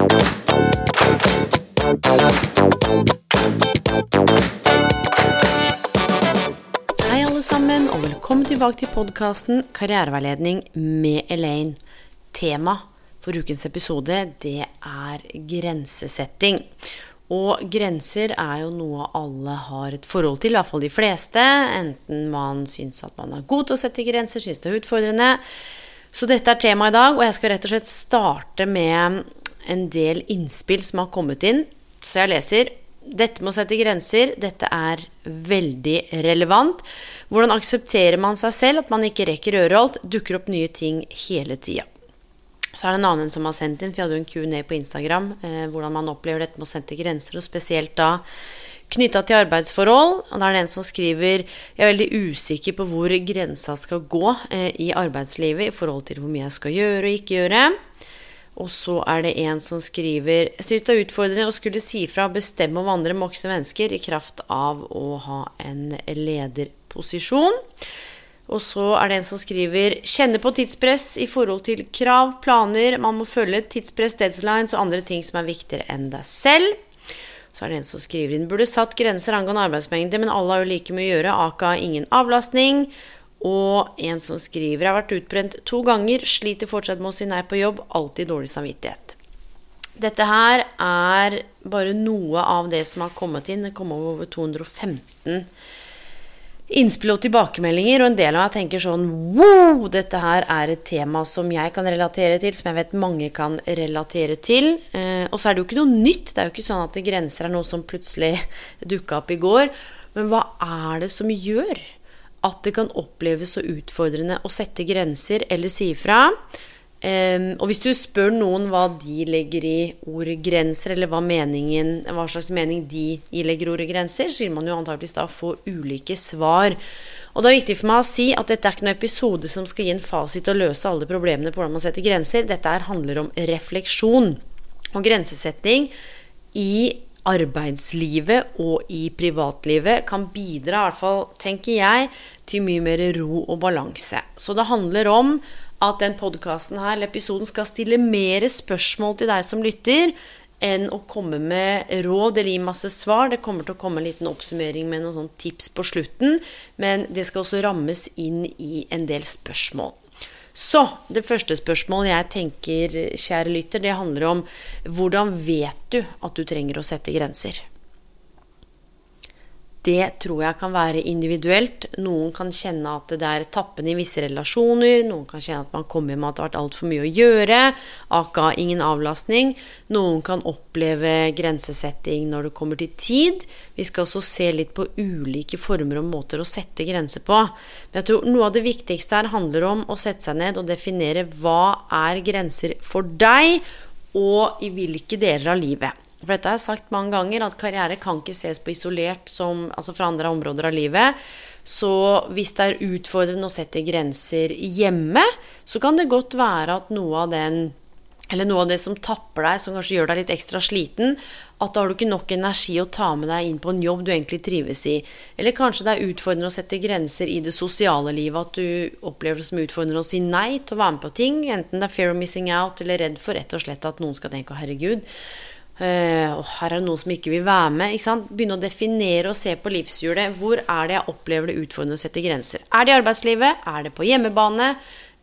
Hei alle sammen, og velkommen tilbake til podkasten Karriereveiledning med Elaine. Tema for ukens episode, det er grensesetting. Og grenser er jo noe alle har et forhold til, i hvert fall de fleste. Enten man syns at man er god til å sette grenser, syns det er utfordrende. Så dette er temaet i dag, og jeg skal rett og slett starte med en del innspill som har kommet inn. Så jeg leser dette med å sette grenser, dette er veldig relevant. Hvordan aksepterer man seg selv, at man ikke rekker øreholdt, dukker opp nye ting hele tida. Så er det en annen som har sendt inn, for jeg hadde jo en Q&A på Instagram, eh, hvordan man opplever dette med å sette grenser, og spesielt da knytta til arbeidsforhold. Og da er det en som skriver jeg er veldig usikker på hvor grensa skal gå eh, i arbeidslivet i forhold til hvor mye jeg skal gjøre og ikke gjøre. Og så er det en som skriver Jeg syns det er utfordrende å skulle si fra og bestemme om andre voksne mennesker i kraft av å ha en lederposisjon. Og så er det en som skriver Kjenne på tidspress i forhold til krav, planer, man må følge tidspress, deadlines og andre ting som er viktigere enn deg selv. Så er det en som skriver inn Burde satt grenser angående arbeidsmengde, men alle har jo like mye å gjøre, aka ingen avlastning. Og en som skriver har vært utbrent to ganger, sliter fortsatt med å si nei på jobb, alltid dårlig samvittighet. Dette her er bare noe av det som har kommet inn. Det kom over 215 innspill og tilbakemeldinger, og en del av meg tenker sånn Wow, dette her er et tema som jeg kan relatere til, som jeg vet mange kan relatere til. Eh, og så er det jo ikke noe nytt. Det er jo ikke sånn at det grenser er noe som plutselig dukka opp i går. Men hva er det som gjør at det kan oppleves så utfordrende å sette grenser eller si ifra? Um, og hvis du spør noen hva de legger i ordet grenser, eller hva, meningen, hva slags mening de ilegger ordet grenser, så vil man jo antakeligvis da få ulike svar. Og det er viktig for meg å si at dette er ikke noen episode som skal gi en fasit og løse alle problemene på hvordan man setter grenser. Dette her handler om refleksjon og grensesetting i arbeidslivet og i privatlivet kan bidra, i hvert fall tenker jeg, til mye mer ro og balanse. Så det handler om at den podkasten her, eller episoden, skal stille mer spørsmål til deg som lytter, enn å komme med råd eller gi masse svar. Det kommer til å komme en liten oppsummering med noen tips på slutten, men det skal også rammes inn i en del spørsmål. Så det første spørsmålet jeg tenker, kjære lytter, det handler om hvordan vet du at du trenger å sette grenser? Det tror jeg kan være individuelt. Noen kan kjenne at det er tappende i visse relasjoner. Noen kan kjenne at man kommer med at det har vært altfor mye å gjøre. Aka ingen avlastning. Noen kan oppleve grensesetting når det kommer til tid. Vi skal også se litt på ulike former og måter å sette grenser på. Men jeg tror noe av det viktigste her handler om å sette seg ned og definere hva er grenser for deg, og i hvilke deler av livet. For dette har jeg sagt mange ganger, at karriere kan ikke ses på isolert som, altså fra andre områder av livet. Så hvis det er utfordrende å sette grenser hjemme, så kan det godt være at noe av den eller noe av det som tapper deg, som kanskje gjør deg litt ekstra sliten, at da har du ikke nok energi å ta med deg inn på en jobb du egentlig trives i. Eller kanskje det er utfordrende å sette grenser i det sosiale livet, at du opplever det som utfordrende å si nei til å være med på ting, enten det er fear of missing out eller redd for rett og slett at noen skal tenke 'herregud', Uh, og her er det noen som ikke vil være med. Begynne å definere og se på livshjulet. Hvor er det jeg opplever det utfordrende å sette grenser? Er det i arbeidslivet? Er det på hjemmebane?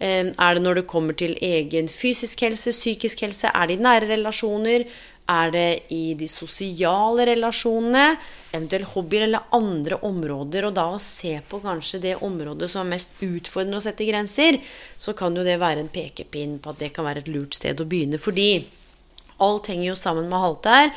Uh, er det når det kommer til egen fysisk helse, psykisk helse? Er det i nære relasjoner? Er det i de sosiale relasjonene? Eventuelt hobbyer eller andre områder? Og da å se på kanskje det området som er mest utfordrende å sette grenser, så kan jo det være en pekepinn på at det kan være et lurt sted å begynne. Fordi Alt henger jo sammen med alt der.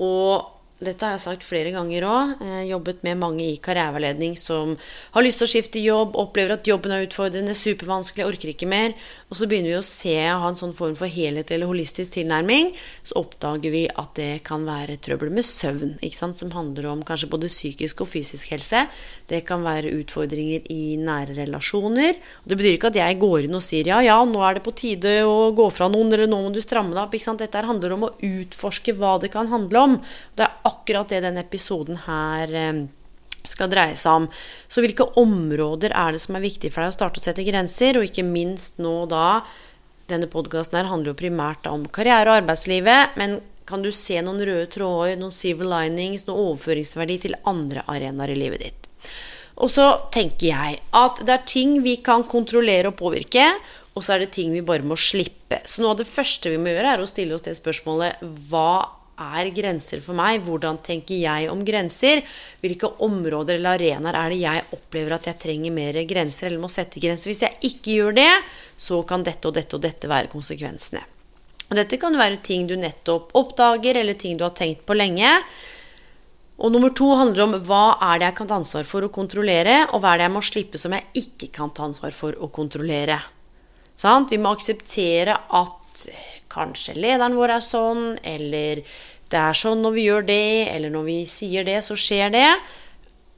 Og dette har jeg sagt flere ganger òg. Jobbet med mange i karriereveiledning som har lyst til å skifte jobb, opplever at jobben er utfordrende, supervanskelig, orker ikke mer. Og så begynner vi å se og ha en sånn form for helhet eller holistisk tilnærming. Så oppdager vi at det kan være trøbbel med søvn, ikke sant? som handler om kanskje både psykisk og fysisk helse. Det kan være utfordringer i nære relasjoner. Det betyr ikke at jeg går inn og sier ja, ja, nå er det på tide å gå fra noen, eller nå må du stramme deg opp. Dette handler om å utforske hva det kan handle om. Det er akkurat det denne episoden her eh, skal dreie seg om. Så hvilke områder er det som er viktig for deg å starte å sette grenser, og ikke minst nå da Denne podkasten her handler jo primært om karriere og arbeidslivet, men kan du se noen røde tråder, noen civil linings, noen overføringsverdi til andre arenaer i livet ditt? Og så tenker jeg at det er ting vi kan kontrollere og påvirke, og så er det ting vi bare må slippe. Så noe av det første vi må gjøre, er å stille oss det spørsmålet hva er grenser for meg? Hvordan tenker jeg om grenser? Hvilke områder eller arenaer er det jeg opplever at jeg trenger mer grenser eller må sette grenser? Hvis jeg ikke gjør det, så kan dette og dette og dette være konsekvensene. Og dette kan være ting du nettopp oppdager, eller ting du har tenkt på lenge. Og nummer to handler om hva er det jeg kan ta ansvar for å kontrollere, og hva er det jeg må slippe som jeg ikke kan ta ansvar for å kontrollere. Sant? Vi må akseptere at kanskje lederen vår er sånn, eller det er sånn når vi gjør det, eller når vi sier det, så skjer det.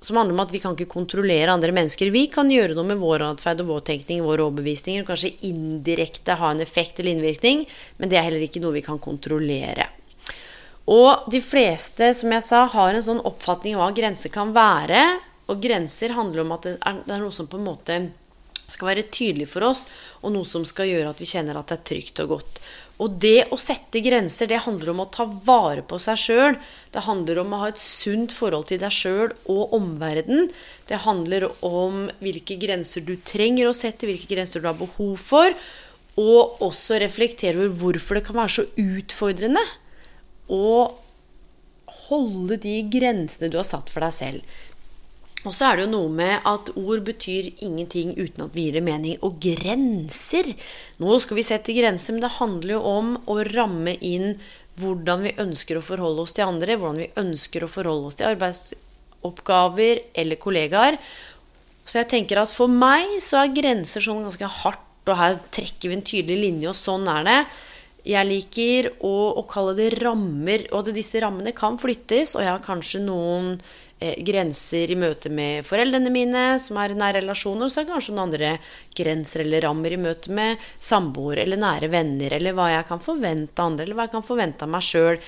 Som handler om at vi kan ikke kontrollere andre mennesker. Vi kan gjøre noe med vår atferd og vår tenkning, våre overbevisninger, og kanskje indirekte ha en effekt eller innvirkning, men det er heller ikke noe vi kan kontrollere. Og de fleste, som jeg sa, har en sånn oppfatning av hva grenser kan være. Og grenser handler om at det er, noe som på en måte skal være tydelig for oss, og noe som skal gjøre at vi kjenner at det er trygt og godt. Og det å sette grenser, det handler om å ta vare på seg sjøl. Det handler om å ha et sunt forhold til deg sjøl og omverdenen. Det handler om hvilke grenser du trenger å sette, hvilke grenser du har behov for. Og også reflektere over hvorfor det kan være så utfordrende å holde de grensene du har satt for deg selv. Og så er det jo noe med at ord betyr ingenting uten at vi gir det mening. Og grenser Nå skal vi sette grenser, men det handler jo om å ramme inn hvordan vi ønsker å forholde oss til andre, hvordan vi ønsker å forholde oss til arbeidsoppgaver eller kollegaer. Så jeg tenker at for meg så er grenser sånn ganske hardt, og her trekker vi en tydelig linje, og sånn er det. Jeg liker å, å kalle det rammer, og at disse rammene kan flyttes, og jeg har kanskje noen grenser i møte med foreldrene mine, som er i nære relasjoner, så er det kanskje noen andre grenser eller rammer i møte med samboer eller nære venner, eller hva jeg kan forvente av andre, eller hva jeg kan forvente av meg sjøl.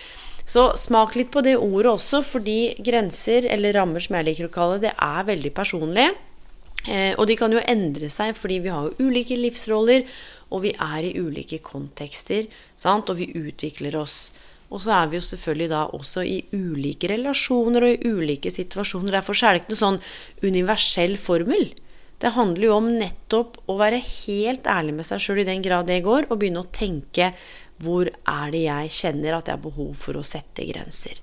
Så smak litt på det ordet også, fordi grenser, eller rammer som jeg liker å kalle det, det er veldig personlig. Eh, og de kan jo endre seg fordi vi har jo ulike livsroller, og vi er i ulike kontekster, sant? og vi utvikler oss. Og så er vi jo selvfølgelig da også i ulike relasjoner og i ulike situasjoner. Derfor er det ikke noe sånn universell formel. Det handler jo om nettopp å være helt ærlig med seg sjøl i den grad det går, og begynne å tenke hvor er det jeg kjenner at jeg har behov for å sette grenser.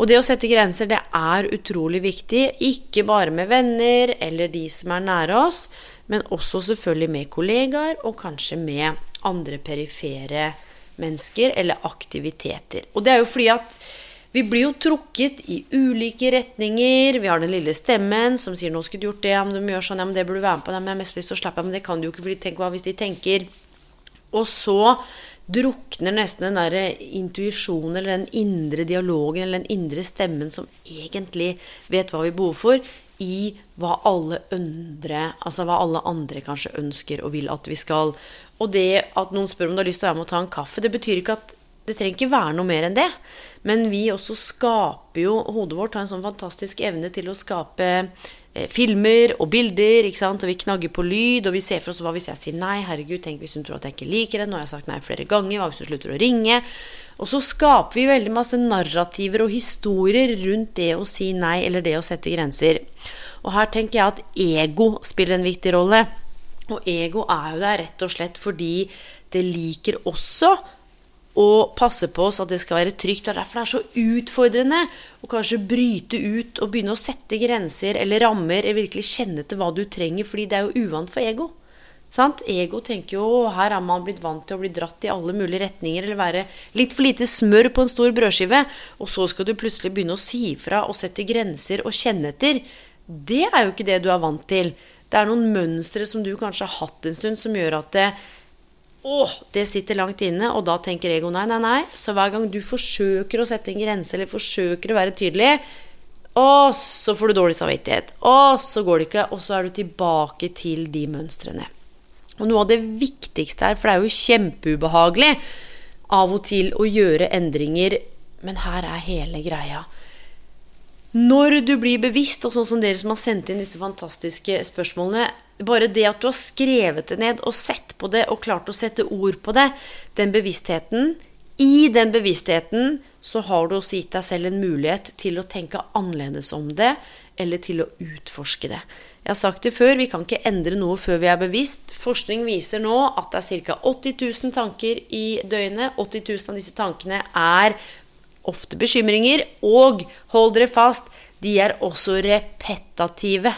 Og det å sette grenser, det er utrolig viktig. Ikke bare med venner eller de som er nære oss, men også selvfølgelig med kollegaer, og kanskje med andre perifere mennesker eller aktiviteter. Og det er jo fordi at vi blir jo trukket i ulike retninger. Vi har den lille stemmen som sier 'nå skulle du gjort det', ja, men du gjør sånn, ja, men det burde du være med på', ja, men jeg har mest lyst til å slappe av, men det kan du jo ikke, for tenk hva hvis de tenker Og så drukner nesten den der intuisjonen eller den indre dialogen eller den indre stemmen som egentlig vet hva vi behov for, i hva alle, andre, altså hva alle andre kanskje ønsker og vil at vi skal. Og det at noen spør om du har lyst til å være med og ta en kaffe, det betyr ikke at det trenger ikke være noe mer enn det. Men vi også skaper jo Hodet vårt har en sånn fantastisk evne til å skape eh, filmer og bilder. ikke sant? Og vi knagger på lyd, og vi ser for oss hva hvis jeg sier nei. Herregud, tenk hvis hun tror at jeg ikke liker henne. Nå har jeg sagt nei flere ganger. Hva hvis hun slutter å ringe? Og så skaper vi veldig masse narrativer og historier rundt det å si nei eller det å sette grenser. Og her tenker jeg at ego spiller en viktig rolle. Og ego er jo der rett og slett fordi det liker også å passe på oss at det skal være trygt. Og derfor det er så utfordrende å kanskje bryte ut og begynne å sette grenser eller rammer, eller virkelig kjenne til hva du trenger, fordi det er jo uvant for ego. Sant? Ego tenker jo her er man blitt vant til å bli dratt i alle mulige retninger eller være litt for lite smør på en stor brødskive, og så skal du plutselig begynne å si fra og sette grenser og kjenne etter. Det er jo ikke det du er vant til. Det er noen mønstre som du kanskje har hatt en stund, som gjør at det, å, det sitter langt inne, og da tenker ego nei, nei, nei. Så hver gang du forsøker å sette en grense eller forsøker å være tydelig, og så får du dårlig samvittighet. Og så går det ikke, og så er du tilbake til de mønstrene. Og noe av det viktigste her, for det er jo kjempeubehagelig av og til å gjøre endringer, men her er hele greia. Når du blir bevisst, og sånn som dere som har sendt inn disse fantastiske spørsmålene Bare det at du har skrevet det ned og sett på det og klart å sette ord på det, den bevisstheten I den bevisstheten så har du også gitt deg selv en mulighet til å tenke annerledes om det, eller til å utforske det. Jeg har sagt det før, vi kan ikke endre noe før vi er bevisst. Forskning viser nå at det er ca. 80 000 tanker i døgnet. 80 000 av disse tankene er ofte bekymringer, og hold dere fast, de er også repetative.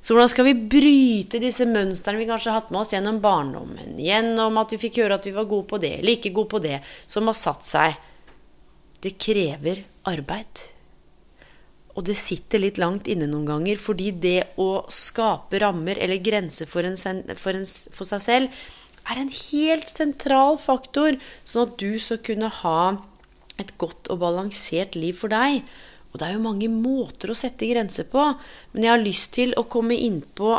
Så hvordan skal vi bryte disse mønstrene vi kanskje har hatt med oss gjennom barndommen, gjennom at vi fikk høre at vi var gode på det, eller ikke gode på det, som har satt seg? Det krever arbeid. Og det sitter litt langt inne noen ganger, fordi det å skape rammer eller grenser for, for, for, seg selv er en helt sentral faktor, sånn at du skal kunne ha et godt og balansert liv for deg. Og det er jo mange måter å sette grenser på, men jeg har lyst til å komme inn på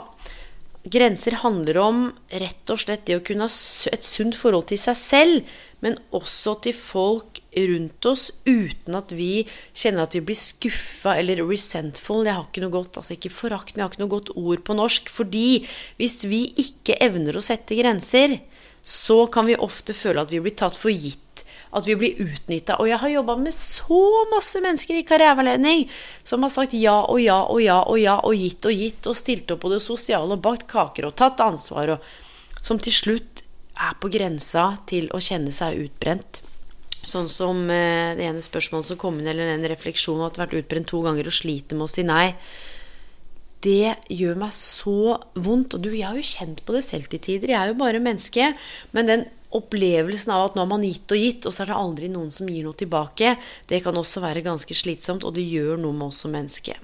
Grenser handler om rett og slett det å kunne ha et sunt forhold til seg selv, men også til folk rundt oss, uten at vi kjenner at vi blir skuffa eller resentful. Jeg har ikke noe godt, altså ikke forakt, men jeg har ikke noe godt ord på norsk. Fordi hvis vi ikke evner å sette grenser, så kan vi ofte føle at vi blir tatt for gitt at vi blir utnytta. Og jeg har jobba med så masse mennesker i karriereveiledning som har sagt ja og ja og ja og ja og gitt og gitt og stilt opp på det sosiale og bakt kaker og tatt ansvar, og som til slutt er på grensa til å kjenne seg utbrent. Sånn som eh, det ene spørsmålet som kom inn, eller en refleksjon at vært utbrent to ganger og sliter med å si nei. Det gjør meg så vondt. Og du, jeg har jo kjent på det selv til tider. Jeg er jo bare menneske. Men den opplevelsen av at nå har man gitt og gitt, og så er det aldri noen som gir noe tilbake, det kan også være ganske slitsomt, og det gjør noe med oss som menneske.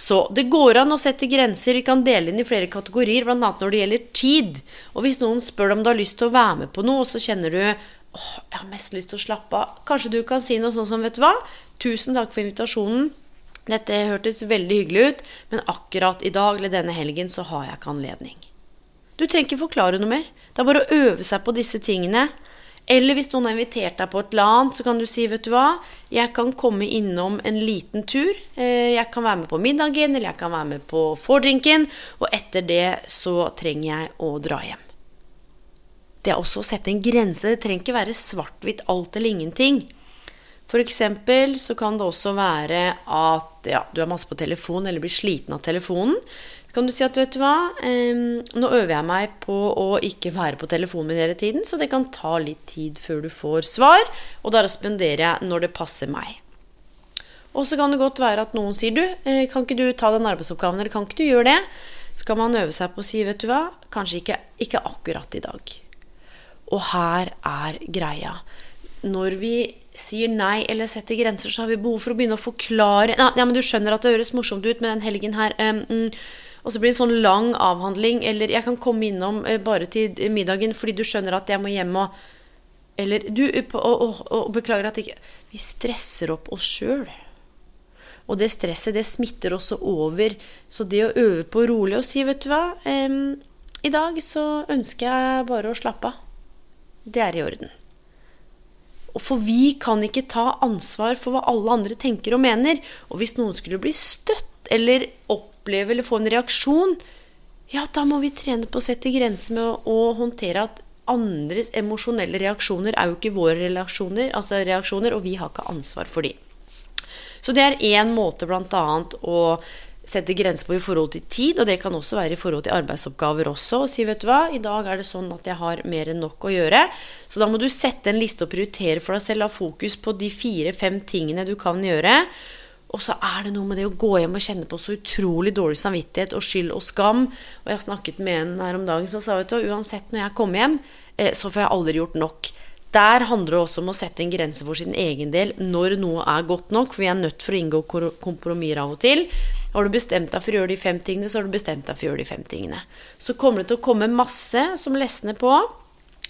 Så det går an å sette grenser. Vi kan dele inn i flere kategorier, bl.a. når det gjelder tid. Og hvis noen spør om du har lyst til å være med på noe, og så kjenner du åh, jeg har mest lyst til å slappe av. Kanskje du kan si noe sånn som, vet du hva, tusen takk for invitasjonen. Dette hørtes veldig hyggelig ut, men akkurat i dag eller denne helgen så har jeg ikke anledning. Du trenger ikke forklare noe mer. Det er bare å øve seg på disse tingene. Eller hvis noen har invitert deg på et eller annet, så kan du si, vet du hva, jeg kan komme innom en liten tur. Eh, jeg kan være med på middagen, eller jeg kan være med på fordrinken. Og etter det så trenger jeg å dra hjem. Det er også å sette en grense. Det trenger ikke være svart-hvitt alt eller ingenting. Eksempel så kan det også være at ja, du er masse på telefon eller blir sliten av telefonen. Kan du si at vet du hva, nå øver jeg meg på å ikke være på telefonen min hele tiden, så det kan ta litt tid før du får svar, og da responderer jeg når det passer meg. Og så kan det godt være at noen sier du, eh, kan ikke du ta den arbeidsoppgaven, eller kan ikke du gjøre det? Så kan man øve seg på å si, vet du hva, kanskje ikke, ikke akkurat i dag. Og her er greia. Når vi sier nei eller setter grenser, så har vi behov for å begynne å forklare Ja, men du skjønner at det høres morsomt ut med den helgen her. Um, og så blir det en sånn lang avhandling. Eller jeg kan komme innom eh, bare til middagen fordi du skjønner at jeg må hjem og Eller du Og, og, og beklager at ikke Vi stresser opp oss sjøl. Og det stresset, det smitter også over. Så det å øve på rolig og si, vet du hva um, I dag så ønsker jeg bare å slappe av. Det er i orden. Og For vi kan ikke ta ansvar for hva alle andre tenker og mener. Og hvis noen skulle bli støtt eller opp oppleve eller få en reaksjon, ja, da må vi trene på å sette grenser med å, håndtere at andres emosjonelle reaksjoner er jo ikke våre reaksjoner, altså reaksjoner, og vi har ikke ansvar for de. Så det er én måte bl.a. å sette grenser på i forhold til tid, og det kan også være i forhold til arbeidsoppgaver også. Og si, vet du hva, i dag er det sånn at jeg har mer enn nok å gjøre. Så da må du sette en liste og prioritere for deg selv, ha fokus på de fire-fem tingene du kan gjøre. Og så er det noe med det å gå hjem og kjenne på så utrolig dårlig samvittighet og skyld og skam. Og jeg snakket med en her om dagen som sa vet du, uansett når jeg kommer hjem, eh, så får jeg aldri gjort nok. Der handler det også om å sette en grense for sin egen del når noe er godt nok. For vi er nødt for å inngå kompromisser av og til. Har du bestemt deg for å gjøre de fem tingene, så har du bestemt deg for å gjøre de fem tingene. Så kommer det til å komme masse som lesner på.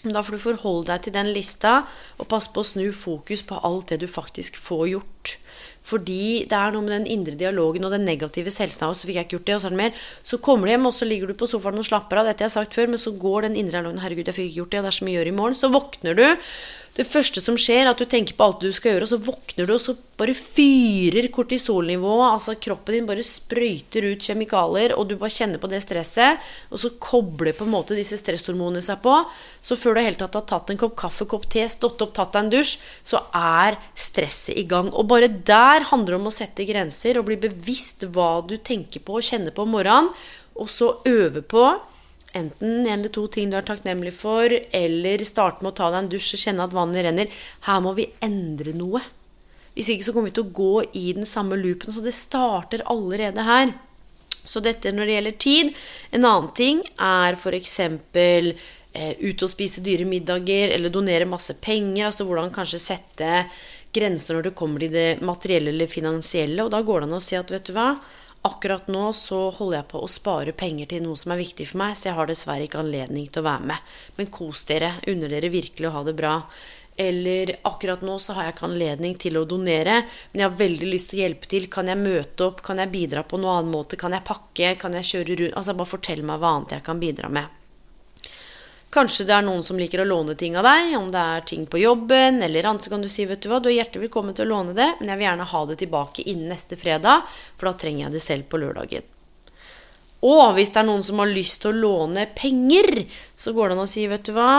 Da får du forholde deg til den lista og passe på å snu fokus på alt det du faktisk får gjort. Fordi det er noe med den indre dialogen og den negative selvsnakket. Så fikk jeg ikke gjort det, og så er det mer. Så kommer du hjem, og så ligger du på sofaen og slapper av. Dette jeg har sagt før, men så går den indre dialogen. Herregud, jeg fikk ikke gjort det, og det er så mye å gjøre i morgen. Så våkner du. Det første som skjer, er at du tenker på alt du skal gjøre, og så våkner du, og så bare fyrer kortisolnivået. Altså kroppen din bare sprøyter ut kjemikalier, og du bare kjenner på det stresset. Og så kobler på en måte disse stresshormonene seg på. Så før du i tatt har tatt en kopp kaffe, kopp te, stått opp, tatt deg en dusj, så er stresset i gang. Og bare der handler det om å sette grenser og bli bevisst hva du tenker på og kjenner på om morgenen. Og så øve på enten en eller to ting du er takknemlig for, eller starte med å ta deg en dusj og kjenne at vannet renner. Her må vi endre noe. Hvis ikke så kommer vi til å gå i den samme loopen. Så det starter allerede her. Så dette når det gjelder tid. En annen ting er f.eks. Eh, ut og spise dyre middager eller donere masse penger. Altså hvordan kanskje sette grenser når det kommer til det materielle eller finansielle. Og da går det an å si at vet du hva, Akkurat nå så holder jeg på å spare penger til noe som er viktig for meg, så jeg har dessverre ikke anledning til å være med. Men kos dere. Unner dere virkelig å ha det bra. Eller akkurat nå så har jeg ikke anledning til å donere, men jeg har veldig lyst til å hjelpe til. Kan jeg møte opp? Kan jeg bidra på noen annen måte? Kan jeg pakke? Kan jeg kjøre rundt? Altså bare fortell meg hva annet jeg kan bidra med. Kanskje det er noen som liker å låne ting av deg, om det er ting på jobben eller annet, så kan du si vet du hva, du er hjertelig velkommen til å låne det, men jeg vil gjerne ha det tilbake innen neste fredag, for da trenger jeg det selv på lørdagen. Og hvis det er noen som har lyst til å låne penger, så går det an å si vet du hva,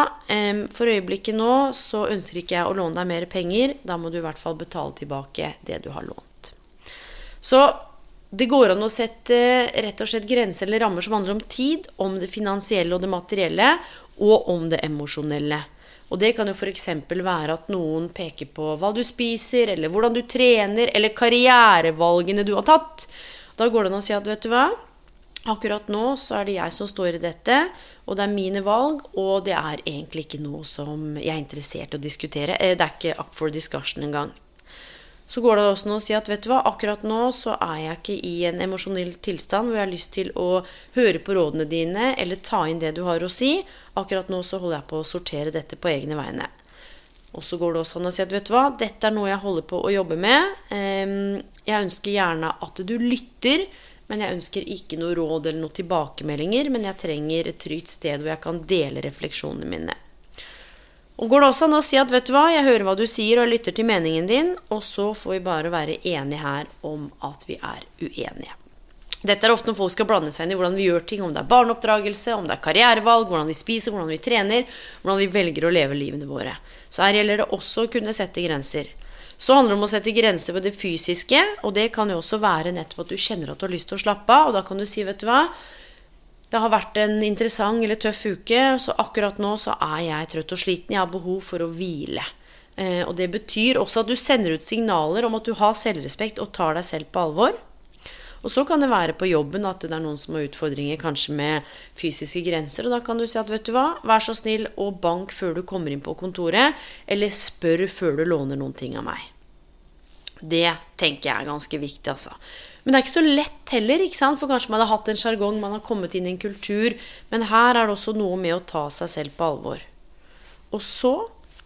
for øyeblikket nå så ønsker ikke jeg å låne deg mer penger, da må du i hvert fall betale tilbake det du har lånt. Så det går an å sette rett og slett grenser eller rammer som handler om tid, om det finansielle og det materielle, og om det emosjonelle. Og det kan jo f.eks. være at noen peker på hva du spiser, eller hvordan du trener, eller karrierevalgene du har tatt. Da går det an å si at vet du hva, akkurat nå så er det jeg som står i dette, og det er mine valg, og det er egentlig ikke noe som jeg er interessert i å diskutere. Eh, det er ikke up for discussion engang. Så går det også an å si at vet du hva, akkurat nå så er jeg ikke i en emosjonell tilstand hvor jeg har lyst til å høre på rådene dine eller ta inn det du har å si. Akkurat nå så holder jeg på å sortere dette på egne vegne. Og så går det også an å si at vet du hva, dette er noe jeg holder på å jobbe med. Jeg ønsker gjerne at du lytter, men jeg ønsker ikke noe råd eller noen tilbakemeldinger. Men jeg trenger et trygt sted hvor jeg kan dele refleksjonene mine. Og går det også an å si at vet du hva, jeg hører hva du sier og lytter til meningen din, og så får vi bare være enige her om at vi er uenige. Dette er ofte når folk skal blande seg inn i hvordan vi gjør ting, om det er barneoppdragelse, om det er karrierevalg, hvordan vi spiser, hvordan vi trener, hvordan vi velger å leve livene våre. Så her gjelder det også å kunne sette grenser. Så handler det om å sette grenser ved det fysiske, og det kan jo også være nettopp at du kjenner at du har lyst til å slappe av, og da kan du si, vet du hva, det har vært en interessant eller tøff uke, så akkurat nå så er jeg trøtt og sliten. Jeg har behov for å hvile. Eh, og det betyr også at du sender ut signaler om at du har selvrespekt og tar deg selv på alvor. Og så kan det være på jobben at det er noen som har utfordringer kanskje med fysiske grenser. Og da kan du si at vet du hva, vær så snill og bank før du kommer inn på kontoret. Eller spør før du låner noen ting av meg. Det tenker jeg er ganske viktig, altså. Men det er ikke så lett heller, ikke sant? for kanskje man har hatt en sjargong, man har kommet inn i en kultur. Men her er det også noe med å ta seg selv på alvor. Og så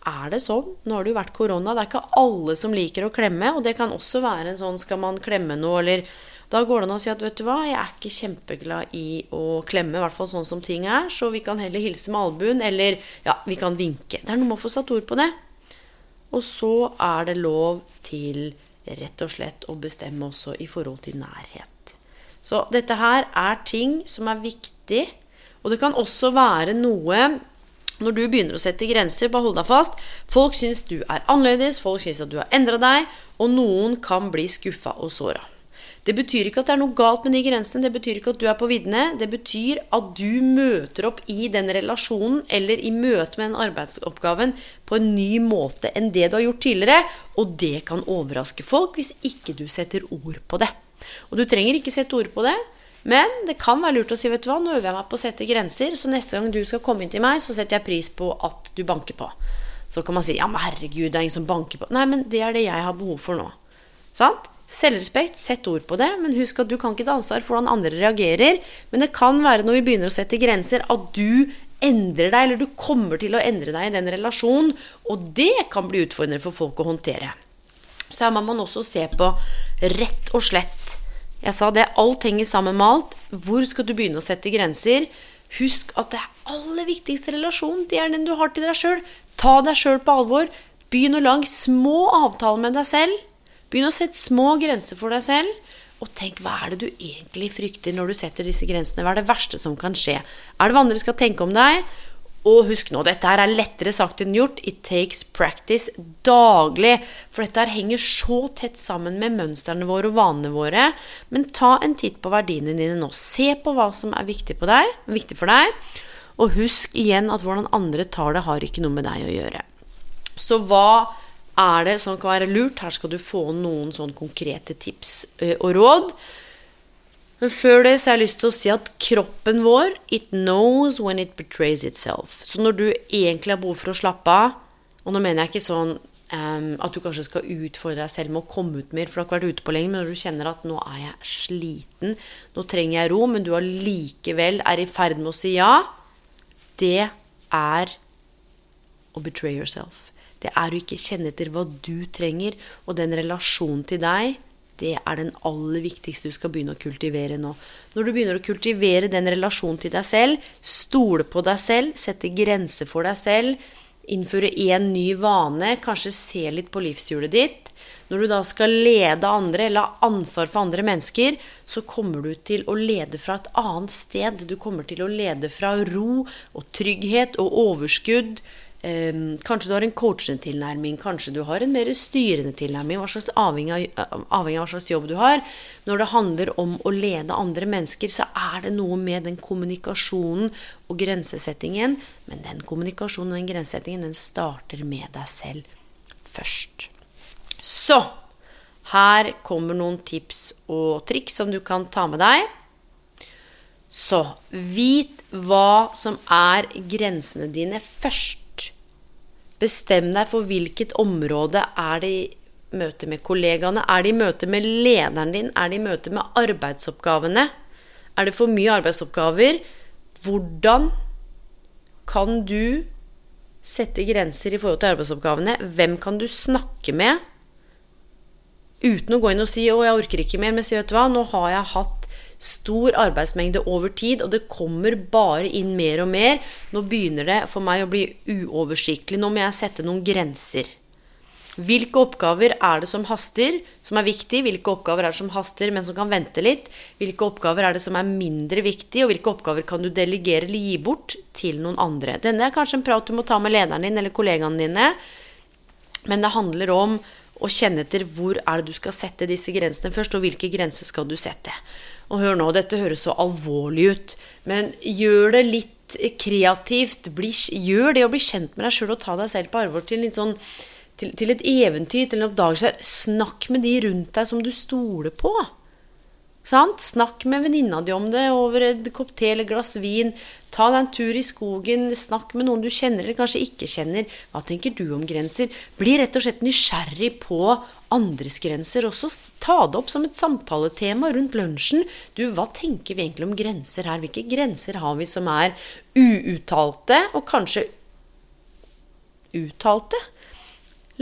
er det sånn, nå har det jo vært korona, det er ikke alle som liker å klemme. Og det kan også være en sånn skal man klemme noe, eller Da går det an å si at vet du hva, jeg er ikke kjempeglad i å klemme, i hvert fall sånn som ting er, så vi kan heller hilse med albuen, eller ja, vi kan vinke. Det er noe med å få satt ord på det. Og så er det lov til rett og slett å bestemme også i forhold til nærhet. Så dette her er ting som er viktig. Og det kan også være noe når du begynner å sette grenser, bare hold deg fast. Folk syns du er annerledes, folk syns at du har endra deg, og noen kan bli skuffa og såra. Det betyr ikke at det er noe galt med de grensene, det betyr ikke at du er på viddene. Det betyr at du møter opp i den relasjonen eller i møte med den arbeidsoppgaven på en ny måte enn det du har gjort tidligere. Og det kan overraske folk hvis ikke du setter ord på det. Og du trenger ikke sette ord på det. Men det kan være lurt å si vet du hva, nå øver jeg meg på å sette grenser, så neste gang du skal komme inn til meg, så setter jeg pris på at du banker på. Så kan man si ja, men herregud, det er ingen som banker på. Nei, men det er det jeg har behov for nå. Sant? Selvrespekt, sett ord på det, men husk at du kan ikke ta ansvar for hvordan andre reagerer. Men det kan være når vi begynner å sette grenser, at du endrer deg, eller du kommer til å endre deg i den relasjonen. Og det kan bli utfordrende for folk å håndtere. Så her må man også se på rett og slett Jeg sa det, alt henger sammen med alt. Hvor skal du begynne å sette grenser? Husk at det aller viktigste relasjonen, det er den du har til deg sjøl. Ta deg sjøl på alvor. Begynn å lage små avtaler med deg selv. Begynn å sette små grenser for deg selv. Og tenk, hva er det du egentlig frykter når du setter disse grensene? Hva er det verste som kan skje? Er det hva andre skal tenke om deg? Og husk nå, dette her er lettere sagt enn gjort. It takes practice daglig. For dette her henger så tett sammen med mønstrene våre og vanene våre. Men ta en titt på verdiene dine nå. Se på hva som er viktig, deg, viktig for deg. Og husk igjen at hvordan andre tar det, har ikke noe med deg å gjøre. Så hva er det som kan være lurt? Her skal du få noen sånn konkrete tips og råd. Men før det så har jeg lyst til å si at kroppen vår It knows when it betrays itself. Så når du egentlig har behov for å slappe av Og nå mener jeg ikke sånn um, at du kanskje skal utfordre deg selv med å komme ut mer, for du har ikke vært ute på lenge, men når du kjenner at 'nå er jeg sliten', 'nå trenger jeg ro', men du allikevel er i ferd med å si ja, det er å betray yourself. Det er å ikke kjenne etter hva du trenger, og den relasjonen til deg det er den aller viktigste du skal begynne å kultivere nå. Når du begynner å kultivere den relasjonen til deg selv, stole på deg selv, sette grenser for deg selv, innføre én ny vane, kanskje se litt på livshjulet ditt Når du da skal lede andre eller ha ansvar for andre mennesker, så kommer du til å lede fra et annet sted. Du kommer til å lede fra ro og trygghet og overskudd kanskje du har en coachende tilnærming, kanskje du har en mer styrende tilnærming, slags, avhengig, av, avhengig av hva slags jobb du har. Når det handler om å lede andre mennesker, så er det noe med den kommunikasjonen og grensesettingen. Men den kommunikasjonen og den grensesettingen, den starter med deg selv først. Så her kommer noen tips og triks som du kan ta med deg. Så vit hva som er grensene dine først. Bestem deg for hvilket område er det i møte med kollegaene. Er det i møte med lederen din? Er det i møte med arbeidsoppgavene? Er det for mye arbeidsoppgaver? Hvordan kan du sette grenser i forhold til arbeidsoppgavene? Hvem kan du snakke med? Uten å gå inn og si 'Å, jeg orker ikke mer', men si 'Vet du hva, nå har jeg hatt stor arbeidsmengde over tid, og det kommer bare inn mer og mer. Nå begynner det for meg å bli uoversiktlig. Nå må jeg sette noen grenser. Hvilke oppgaver er det som haster, som er viktig? Hvilke oppgaver er det som haster, men som kan vente litt? Hvilke oppgaver er det som er mindre viktig, og hvilke oppgaver kan du delegere eller gi bort til noen andre? Denne er kanskje en prat du må ta med lederen din eller kollegaene dine, men det handler om å kjenne etter hvor er det du skal sette disse grensene først, og hvilke grenser skal du sette. Og hør nå, dette høres så alvorlig ut, men gjør det litt kreativt. Bli, gjør det å bli kjent med deg sjøl og ta deg selv på alvor til, sånn, til, til, et eventyr, til en oppdagelse. Snakk med de rundt deg som du stoler på. Sant? Snakk med venninna di om det over et kopp te eller glass vin. Ta deg en tur i skogen. Snakk med noen du kjenner eller kanskje ikke kjenner. Hva tenker du om grenser? Bli rett og slett nysgjerrig på andres grenser. Også ta det opp som et samtaletema rundt lunsjen. Du, hva tenker vi egentlig om grenser her? Hvilke grenser har vi som er uuttalte, og kanskje uttalte?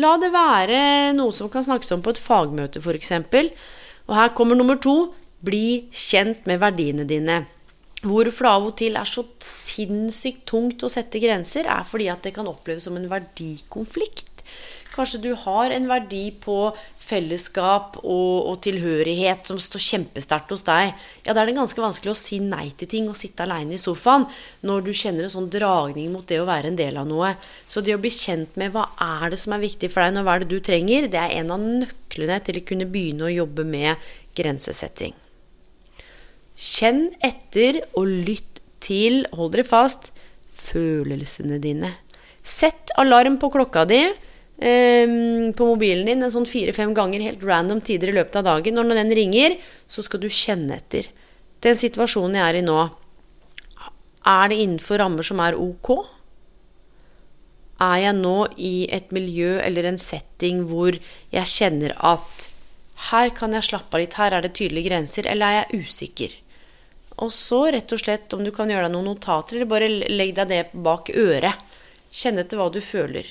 La det være noe som kan snakkes om på et fagmøte, f.eks. Og her kommer nummer to. Bli kjent med verdiene dine. Hvorfor det av og til er så sinnssykt tungt å sette grenser, er fordi at det kan oppleves som en verdikonflikt. Kanskje du har en verdi på fellesskap og, og tilhørighet som står kjempesterkt hos deg. Ja, da er det ganske vanskelig å si nei til ting og sitte aleine i sofaen når du kjenner en sånn dragning mot det å være en del av noe. Så det å bli kjent med hva er det som er viktig for deg, og hva er det du trenger, det er en av nøklene til å kunne begynne å jobbe med grensesetting. Kjenn etter og lytt til, hold dere fast, følelsene dine. Sett alarm på klokka di på mobilen din en sånn fire-fem ganger helt random tider i løpet av dagen. Når den ringer, så skal du kjenne etter. Den situasjonen jeg er i nå, er det innenfor rammer som er ok? Er jeg nå i et miljø eller en setting hvor jeg kjenner at her kan jeg slappe av litt, her er det tydelige grenser, eller er jeg usikker? Og så rett og slett, om du kan gjøre deg noen notater, eller bare legg deg det bak øret. Kjenn etter hva du føler.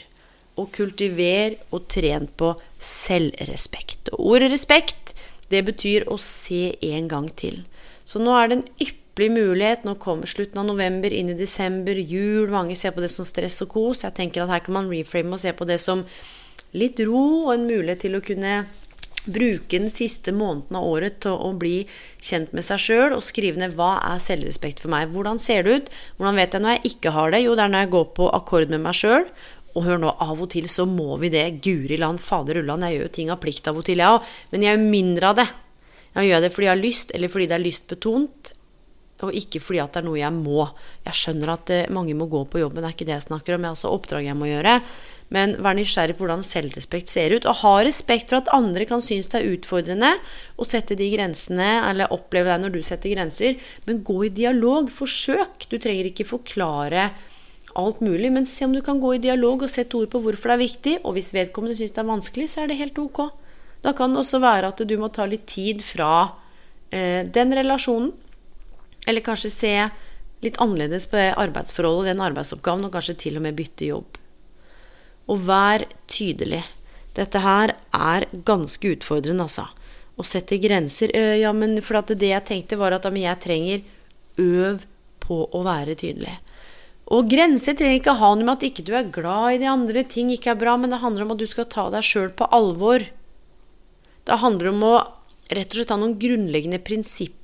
Og kultiver og tren på selvrespekt. Og ordet respekt, det betyr å se en gang til. Så nå er det en ypperlig mulighet. Nå kommer slutten av november, inn i desember, jul. Mange ser på det som stress og kos. Jeg tenker at her kan man reframe og se på det som litt ro og en mulighet til å kunne bruke den siste måneden av året til å bli kjent med seg sjøl og skrive ned hva er selvrespekt for meg. Hvordan ser det ut? Hvordan vet jeg når jeg ikke har det? Jo, det er når jeg går på akkord med meg sjøl. Og hør nå, av og til så må vi det. Guri land, fader ulland, jeg gjør jo ting av plikt av og til, jeg òg. Men jeg gjør mindre av det. Jeg gjør det fordi jeg har lyst, eller fordi det er lystbetont, og ikke fordi at det er noe jeg må. Jeg skjønner at eh, mange må gå på jobben, det er ikke det jeg snakker om. Jeg har også oppdrag jeg må gjøre. Men vær nysgjerrig på hvordan selvrespekt ser ut. Og ha respekt for at andre kan synes det er utfordrende å sette de grensene, eller oppleve deg når du setter grenser. Men gå i dialog. Forsøk. Du trenger ikke forklare alt mulig, men se om du kan gå i dialog og sette ord på hvorfor det er viktig. Og hvis vedkommende syns det er vanskelig, så er det helt ok. Da kan det også være at du må ta litt tid fra eh, den relasjonen. Eller kanskje se litt annerledes på det arbeidsforholdet og den arbeidsoppgaven, og kanskje til og med bytte jobb. Og vær tydelig. Dette her er ganske utfordrende, altså. Å sette grenser. Øh, ja, men for det jeg tenkte, var at jeg trenger øv på å være tydelig. Og grenser trenger ikke ha noe med at ikke du er glad i de andre, ting ikke er bra, men det handler om at du skal ta deg sjøl på alvor. Det handler om å rett og slett ha noen grunnleggende prinsipper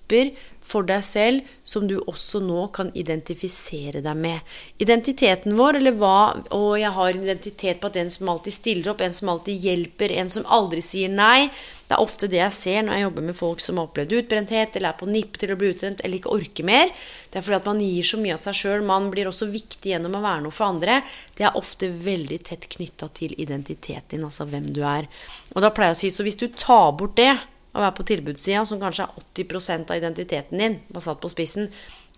for deg selv som du også nå kan identifisere deg med. Identiteten vår, eller hva Å, jeg har en identitet på at en som alltid stiller opp, en som alltid hjelper, en som aldri sier nei. Det er ofte det jeg ser når jeg jobber med folk som har opplevd utbrenthet, eller er på nippet til å bli utbrent, eller ikke orker mer. Det er fordi at man gir så mye av seg sjøl. Man blir også viktig gjennom å være noe for andre. Det er ofte veldig tett knytta til identiteten din, altså hvem du er. Og da pleier jeg å si, så hvis du tar bort det å være på tilbudssida, som kanskje er 80% av identiteten din, bare satt på spissen,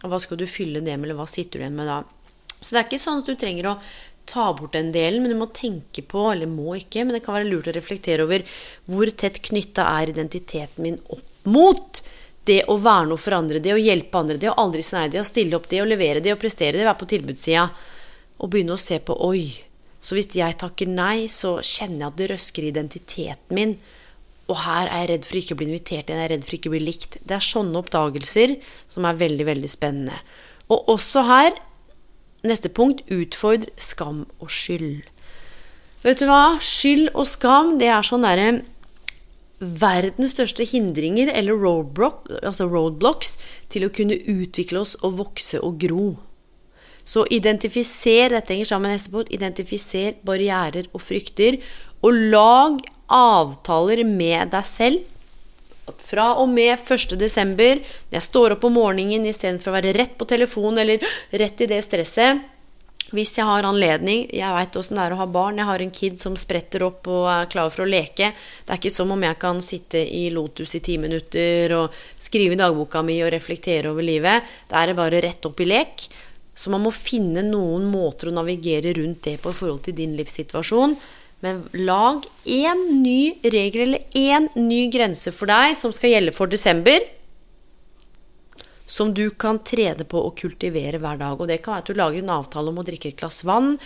og hva skal du fylle det med, eller hva sitter du igjen med da? Så det er ikke sånn at du trenger å ta bort den delen, men du må tenke på, eller må ikke, men det kan være lurt å reflektere over hvor tett knytta er identiteten min opp mot det å være noe for andre, det å hjelpe andre, det å aldri sneie, det å stille opp, det å levere, det å prestere, det å være på tilbudssida. Og begynne å se på Oi, så hvis jeg takker nei, så kjenner jeg at det røsker identiteten min. Og her er jeg redd for ikke å bli invitert igjen, jeg er redd for ikke å bli likt. Det er sånne oppdagelser som er veldig, veldig spennende. Og også her, neste punkt, utfordr skam og skyld. Vet du hva? Skyld og skam, det er sånn derre verdens største hindringer, eller altså roadblocks, til å kunne utvikle oss og vokse og gro. Så identifiser dette henger sammen med neste punkt, identifiser barrierer og frykter, og lag avtaler med deg selv. Fra og med 1.12., når jeg står opp om morgenen istedenfor å være rett på telefon eller rett i det stresset Hvis jeg har anledning Jeg veit åssen det er å ha barn. Jeg har en kid som spretter opp og er klar for å leke. Det er ikke som om jeg kan sitte i Lotus i ti minutter og skrive i dagboka mi og reflektere over livet. Det er bare rett opp i lek. Så man må finne noen måter å navigere rundt det på i forhold til din livssituasjon. Men lag én ny regel eller én ny grense for deg som skal gjelde for desember. Som du kan trede på å kultivere hver dag. Og det kan være at du lager en avtale om å drikke et glass vann.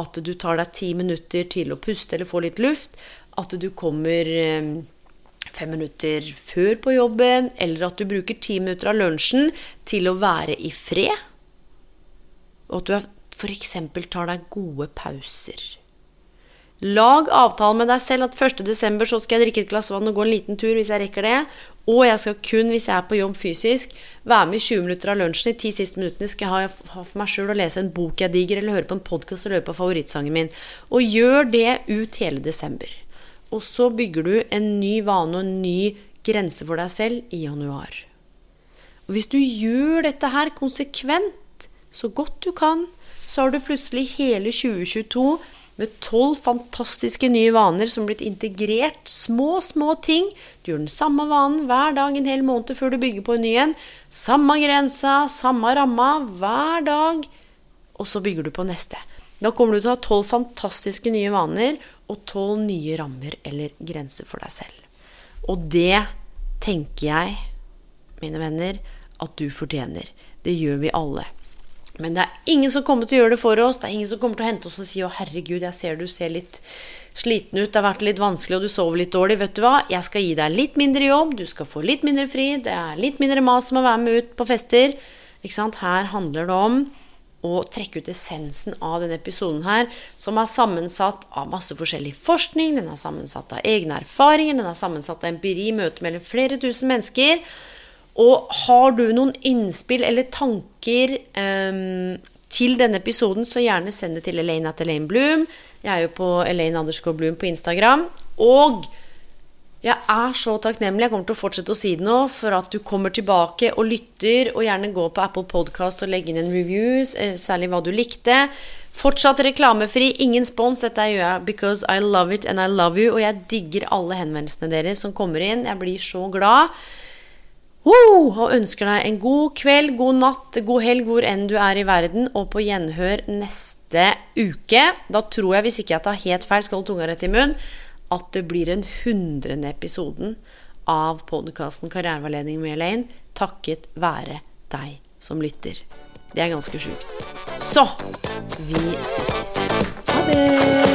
At du tar deg ti minutter til å puste eller få litt luft. At du kommer eh, fem minutter før på jobben. Eller at du bruker ti minutter av lunsjen til å være i fred. Og at du f.eks. tar deg gode pauser. Lag avtale med deg selv at 1.12. så skal jeg drikke et glass vann og gå en liten tur hvis jeg rekker det. Og jeg skal kun, hvis jeg er på jobb fysisk, være med i 20 minutter av lunsjen. I ti siste minuttene skal jeg ha, for meg sjøl å lese en bok jeg digger, eller høre på en podkast eller høre på favorittsangen min. Og gjør det ut hele desember. Og så bygger du en ny vane og en ny grense for deg selv i januar. Og hvis du gjør dette her konsekvent, så godt du kan, så har du plutselig hele 2022 med tolv fantastiske nye vaner som blitt integrert. Små, små ting. Du gjør den samme vanen hver dag en hel måned før du bygger på en ny en. Samme grensa, samme ramma hver dag. Og så bygger du på neste. Da kommer du til å ha tolv fantastiske nye vaner og tolv nye rammer eller grenser for deg selv. Og det tenker jeg, mine venner, at du fortjener. Det gjør vi alle. Men det er ingen som kommer til å gjøre det for oss. Det er ingen som kommer til å hente oss og si 'Å, herregud, jeg ser du ser litt sliten ut. Det har vært litt vanskelig, og du sover litt dårlig. Vet du hva? Jeg skal gi deg litt mindre jobb. Du skal få litt mindre fri. Det er litt mindre mas om å være med ut på fester. Ikke sant? Her handler det om å trekke ut essensen av denne episoden her, som er sammensatt av masse forskjellig forskning, den er sammensatt av egne erfaringer, den er sammensatt av empiri, møte mellom flere tusen mennesker. Og har du noen innspill eller tanker um, til denne episoden, så gjerne send det til Elaine at Elaine Bloom. Jeg er jo på Elaine Andersgaard Bloom på Instagram. Og jeg er så takknemlig, jeg kommer til å fortsette å si det nå, for at du kommer tilbake og lytter, og gjerne går på Apple Podcast og legger inn en review, eh, særlig hva du likte. Fortsatt reklamefri, ingen spons. Dette gjør jeg because I love it and I love you. Og jeg digger alle henvendelsene deres som kommer inn. Jeg blir så glad. Og ønsker deg en god kveld, god natt, god helg hvor enn du er i verden, og på gjenhør neste uke. Da tror jeg, hvis ikke jeg tar helt feil, skal holde tunga rett i munnen, at det blir den hundrende episoden av podkasten Karriereveiledning med Elaine, takket være deg som lytter. Det er ganske sjukt. Så vi snakkes. Ha det!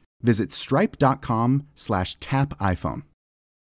visit stripe.com slash tap iPhone.